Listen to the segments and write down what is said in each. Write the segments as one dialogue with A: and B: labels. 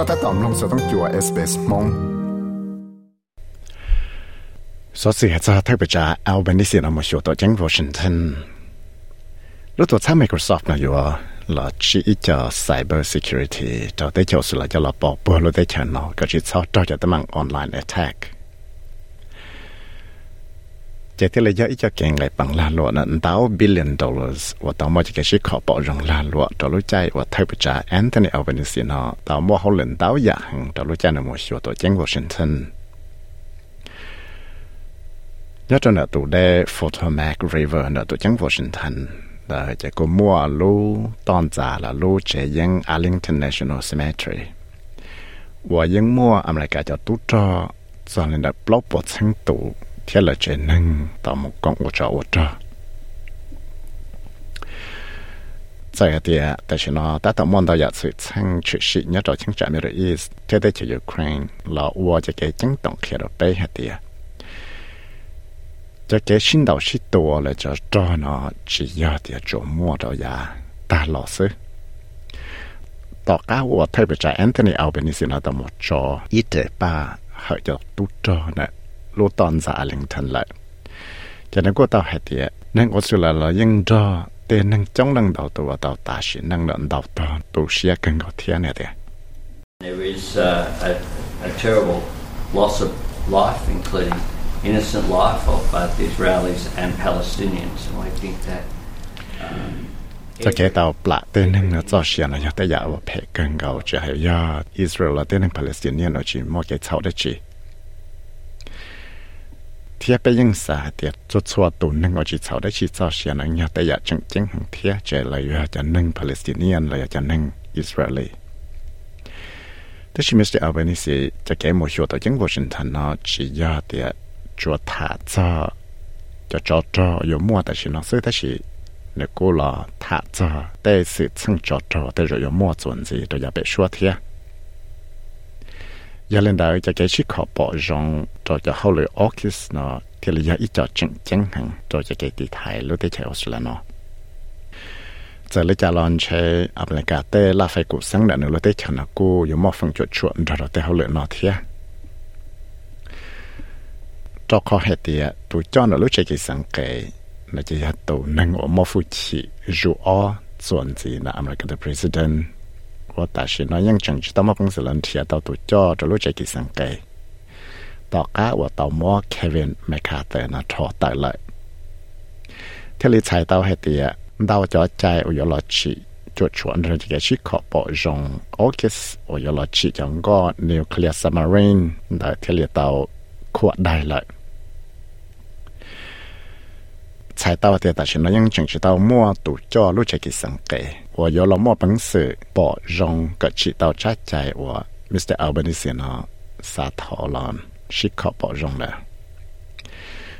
A: ก็ถ้าตอมลงสต้องจัวเอสเปสมงสอสิเหตุจะทักไปจากอัลเบนิสินอมาชัวตัวจังวอชิงตันรู้ตัวถ้า Microsoft นะอยู่là chỉ cho cyber security cho tới chỗ sự là cho là bỏ bữa lúc tới chờ nó có chỉ sau cho cho tấm online attack chỉ thế là do ít cho kiện lại bằng la lụa là đào billion dollars và tao mua chỉ cái shit khó bỏ rong la lụa cho lúc chạy và thay bị trả Anthony Albanese nó tao mua hậu lần đào giả hàng cho lúc chạy nó mua sửa tổ chính Washington nhớ cho nó tụ đây Potomac River nó tổ chính Washington là chỉ có mua lô tòn giả là lô chế dân Arlington National Cemetery và dân mua America cho tú cho cho nên là block bộ sinh tụ thế là chế nâng tạo một con ô trò ô trò tại thì tại sao nó đã tạo món đồ giả sự sang chuyện sĩ nhớ cho chính trạm Middle East thế đây chỉ Ukraine là ua cho cái chính tổng kia đó bây hạt tiền cho cái sinh đầu sĩ tổ là cho cho nó chỉ giờ thì chỗ mua đó ya ta lọ sư tỏ cá ua thay bởi trái Anthony Albanese nó tạo một cho ít để ba hợi cho tu cho nè lô tòn ra Arlington lại cho nên cô tao hay thì nên có sự là là nhưng cho tên năng chống năng đầu tàu tàu ta sĩ năng lượng đầu tàu tu xia cần có thiên này
B: There is uh, a, a terrible loss of life, including innocent life of both Israelis and Palestinians. And we think that. Um,
C: cho cái tàu
A: bạ tên năng nó cho xia nó cho tới giờ và phải cần cầu chỉ hay do Israel là tên năng Palestinian nó chỉ một cái cháu đấy chỉ thiết bây giờ xã thì cho cho tụ năng ở chỉ cháu đấy chỉ cho xia nó nhớ tới giờ chân chân hàng thiết chỉ là do cho năng Palestinian là cho năng Israeli thế thì Mr. Albanese cho cái một số tổ chức Washington nó chỉ do thì chúa thả cho cho cho cho有mua但是呢，所以但是你过了他这但是蹭着着但是有mua chuẩn gì都要被说贴。 giờ lên đó cho cái chiếc khó bỏ rong cho cho hậu orchis nó thì là ít cho chừng chừng hẳn cho cho cái tỷ thái lúc tới chạy Australia nó giờ lấy trả lon chơi America tê là phải cụ sáng đã nữa lúc tới chạy nó cô có một phần chuột chuột rồi rồi hậu nó thiệt cho khó hệ thì tụi cho nó lúc chơi cái sáng cái nó chỉ là tụ năng ở một phút chỉ chuẩn gì là American president. 我但是อ，ยังจังจะต้องมาคงสิลันเทียตาตัวจ่อจะรู้ใจกิสังเกตต่อก้าว่าต่อมอเควินแมคคาเตอร์นะทอตายเลยเทลิชัยเต้าให้เตียดาวจอใจอุยลอชิจุดชวนเรื่อจีชิคอปอยงโอเคสอุยลอชิจังก็นิวเคลียสซัมารีนได้เทลิเต้าขวดได้เลย 才到的，但是呢，ยัง正知道摸杜叫路这个生计，我有了摸本事，包容个知道扎在我 Mr. Albanese 呢，沙头了，是靠包容了。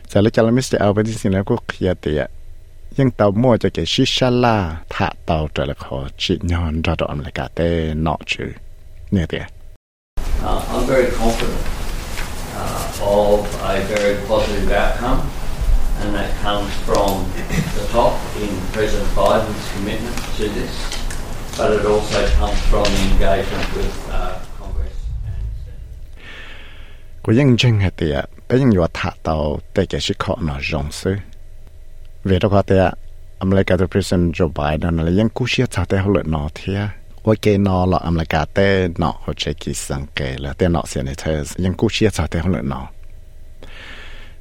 A: 在了叫了 Mr. Albanese 呢，ก็เคลียร์的，ยัง到摸这个是沙拉，他到这了可只鸟找到我们那个的脑子，那的。
B: Uh, I'm very confident uh, of a very positive outcome. and that comes from the top in President Biden's commitment to this, but it also comes from the engagement with uh, Congress and Senate.
A: กูยังจึงเหตียเป็นยังอยู่ถ้าเตาเตะชิคอนอจงซื้อเวทก็เตะอเมริกาตัวประธานโจไบเดนอะไรยังกู้เชี่ยวชาเตะเขาเลยนอเทียว่าเกนอหรออเมริกาเตะนอเขาใช้กิสังเกตแล้วเตะนอเสียในเธอยังกู้เชี่ยวชาเตะเขาเลยนอ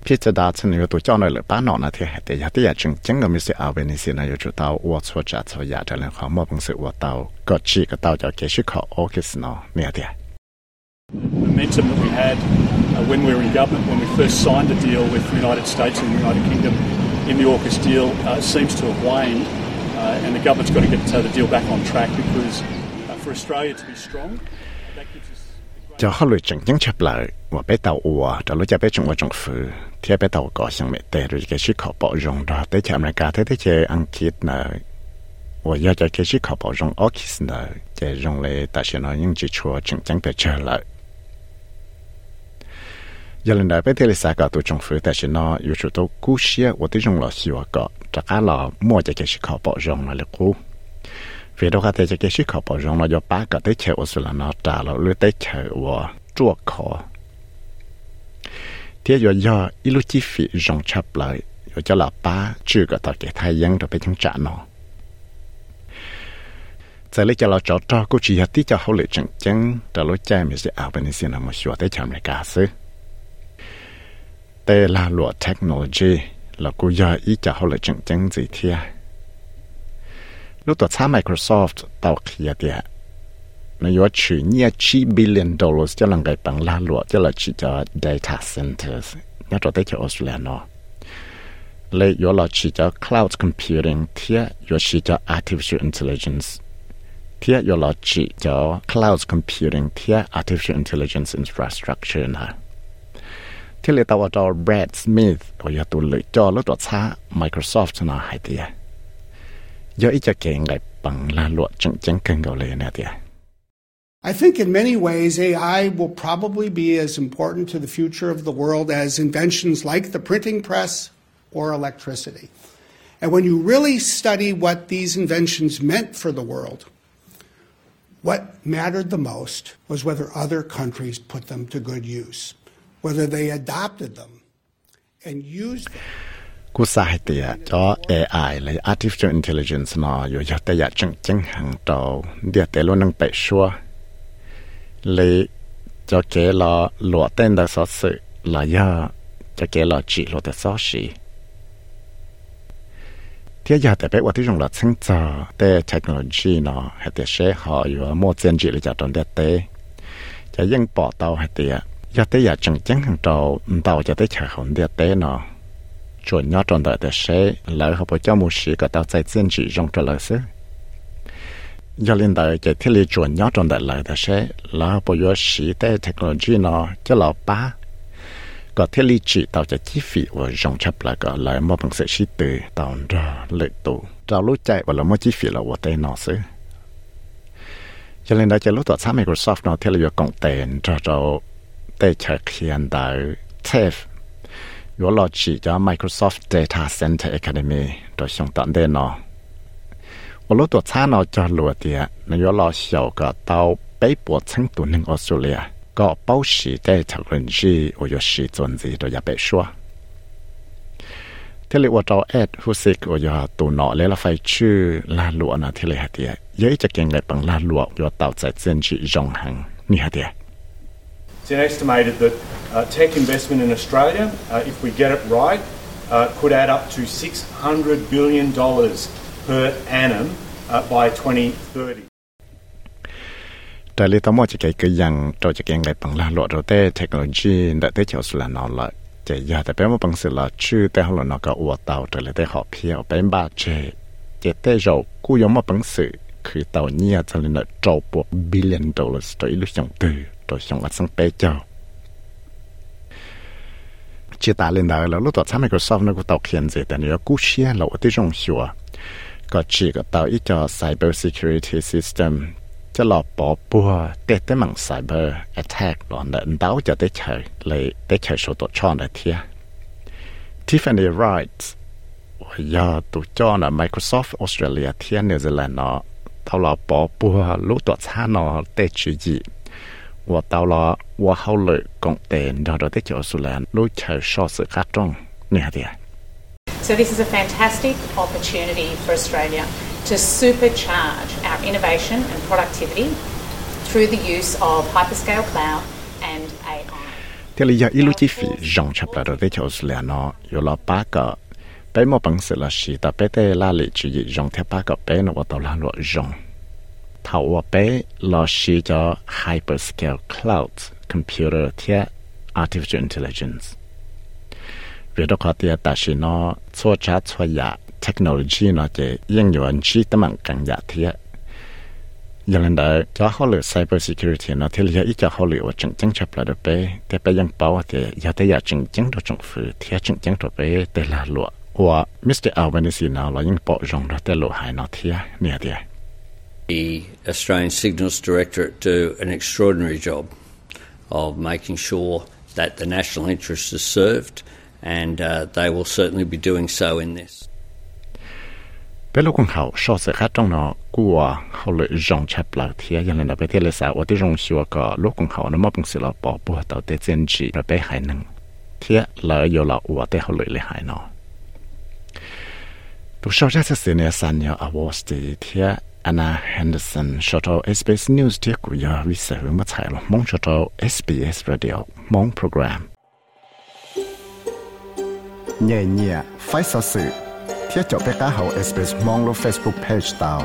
A: พี่จะดาชนอยู่ตัวเจ้าหน่อยหรือป้านอนนะที่แต่ยาที่อยากจึงจังก็มีสิเอาเป็นสินะอยู่จุดเตาวัวชัวจัดชัวยาแต่เรื่องของมอบงสิวัวเตาก็ชีก็เตาจะเกชิขอโอเคสเนาะเนี่ยเดีย
D: momentum that we had uh, when we were in government, when we first signed a deal with the United States and the United Kingdom in the AUKUS deal, uh, seems to have waned, uh, and the government's got to get uh, the deal back on track because uh, for Australia to be strong, that gives us.
A: cho họ lựa chọn những chấp lại và bé tàu ủa cho lối cho bé trung quốc trong phứ thì bé tàu có sang mẹ tệ rồi cái chiếc họ bỏ rong đó tới cho America tới tới chơi ăn kít nè và giờ cho cái chiếc họ bỏ rong Orkis nè chơi rong lệ tại sao nó những chỉ chùa chẳng chẳng phải trở lại giờ lần này bé thì là cả tụ trong phứ tại sao nó yêu chuột tàu cú xia và tới rong là xíu cả chắc là mua cho cái chiếc họ bỏ rong là cú vì đó cái cái sự khó bảo rong nó cho ba cái tới chơi ở là nó trả là lưỡi tới chơi và chua khó thế giờ giờ ilu chi phí rong chập lại rồi cho là ba chưa có tạo cái thay dân rồi phải chống trả nó giờ lấy cho là cho cho cô chỉ tí cho hậu lệ chẳng chẳng cho lối chạy mình sẽ ảo bên xin là một số tới chạm này cả sự đây là lụa technology là cô giờ ý cho hậu lệ chẳng chẳng gì thế lúc tôi xa Microsoft tàu kia thì nó có chỉ nhẹ chỉ billion dollars cho lần cái bằng la luật cho là chỉ cho data centers. Nhớ cho tới cho Australia nó lấy có là chỉ cho cloud computing thì có chỉ cho artificial intelligence. Thì có là chỉ cho cloud computing thì artificial intelligence infrastructure nè. Thì lấy tàu cho Brad Smith ở nhà tụ lựa cho lúc đó tham Microsoft nó hay thì do ít cho kiện lại bằng la luật chẳng chẳng cần gọi lên nè thì
E: I think in many ways AI will probably be as important to the future of the world as inventions like the printing press or electricity. And when you really study what these inventions meant for the world, what mattered the most was whether other countries put them to good use, whether they adopted them and used them.
A: cú sai thì cho AI là artificial intelligence nó yo yo te ya chừng chừng hàng đầu dia te luôn năng bệ xua lì cho kể là lụa tên đã xóa sự là ya cho kể là chỉ lụa đã xóa xì thế giờ tại bé qua tiếng là sinh ra để technology nó hay để sẽ họ vừa mua tiền chỉ là cho trong đất tế cho những bỏ tàu hay để giờ tới giờ chẳng chẳng hàng tàu tàu cho tới chả không đất tế nó chuẩn nhớ trong đời để sẽ lỡ họ bỏ cho một sự cả tàu chạy tiền chỉ trong trở lại xứ giờ lên đời cái thiết lý chuẩn nhất trong đại lại ta sẽ là bộ giờ sĩ tế technology nó cho là ba có thiết lý chỉ tạo cho chi phí và dòng chấp là có lại một bằng sự sĩ tử tạo ra lợi tụ. Trao lúc chạy và là một chi phí là của tên nó xứ. Cho nên đã cho lúc tỏ sáng Microsoft nó thiết lý cộng tiền cho cho tế chạy hiện đại TEF Yo lo chỉ cho Microsoft Data Center Academy, rồi xong tận đây nó. 我รู้ตัวช้าเราจะรัวเดียน有了小个到北部成都能澳大利亚ก็เป้าสีได้เทคโนโลยี我有สีจนจีตัวอย่าไปชัวที่เรียกว่าเราแอดฮูซิกว่าอย่าตัวหนอเลยละไฟชื่อลาลัวนะที่เรียกเดียเยอะจะเก่งไงปังลาลัวอย่าเต่าใจเจนจีจงหังนี่ฮะเดีย
F: It's estimated that uh, tech investment in Australia, uh, if we get it right, uh, could add up to $600 billion per annum by 2030.
A: แต่เลยต้องมองจะเกี่ยยังเราจะเกี่ยงไงปังลาหลวดเราแต่เทคโนโลยีแต่ได้เจ้าสุลานอละจะยาแต่เป็นว่าปังสิละชื่อแต่เขาหลนก็อวดเตาแต่เลยได้หอบเพียวเป็นบาเจเจแต่เรากูยอมมาปังสื่อคือเตาเนี่ยจะเลยนะโจปวก billion dollars ตัวอีลุชงตือ tôi xong ở sang bé cho chỉ ta lên đó là lúc đó tham Microsoft nó cũng tạo hiện gìแต่เนี่ยกู้เชียเราที่จงชัว ก็ชีก็ต่ออีจอ cyber security system จะหลอบปอปัวเตะเตะมัง cyber attack หลอนเดินดาวจะได้เฉยเลยได้เฉยโชตัวช่อนเทีย Tiffany Wright ว่ายาตัวจอนะ Microsoft Australia เทียนิวซีแลนด์เนาะเท่าหลอบปอปัวรู้ตัวช้าเนาะเตะชีจีว่าเต่าละว่าเขาเลยกงเตนดอนเตะเฉยสุแลนรู้เฉยชอสื่อคัดตรงเนี่ยเดีย
G: So this is a fantastic opportunity for Australia to supercharge our innovation and productivity through the use of hyperscale cloud and AI.
A: Teli ya ilu chi fi jong chapla do vecho sle no yo la pa ka pe mo pang se la shi ta pe te la li chi yi jong te pa ka pe no wa ta la lo jong ta wa pe la shi ja hyperscale cloud computer tia artificial intelligence. หรือเราขอเตียแต่สินอชัวช้าชัวยาเทคโนโลยีเนาะจะยังอยู่อันชีตั้งกันยาเทียยังนั้นเด้อจะเขาเหลือ cyber security เนาะที่เหลืออีกจะเขาเหลือว่าจังจังชับระดับไปแต่ไปยังเป้าเตียยาแต่ยาจังจังตัวจังฝือเทียจังจังตัวไปแต่ละหลวว่ามิสเตอร์อัลเบนิซีเนาะเรายังเปาะจงเราแต่หลวหายเนาะเทียเนี่ยเดีย
B: The Australian Signals Directorate do an extraordinary job of making sure that the national interest is served and uh, they will certainly be doing so in this.
A: bé lúc con hậu so sự khác trong nó của hậu lợi rong chập là thì giờ là bé thì là sao ở đây rong xua có lúc con hậu nó mất bằng sự là bỏ bùa tàu tế chân chỉ là bé hải năng thì là yêu là ở đây hậu lợi lại hải nó tu sau ra sẽ này san nhau awards thì Anna Henderson cho cho SBS News thì của giờ vì sự mà chạy lo mong cho cho SBS Radio mong program. Nhẹ nhẹ phải sợ sự thiết cho bé cá hậu SBS mong lo Facebook page tao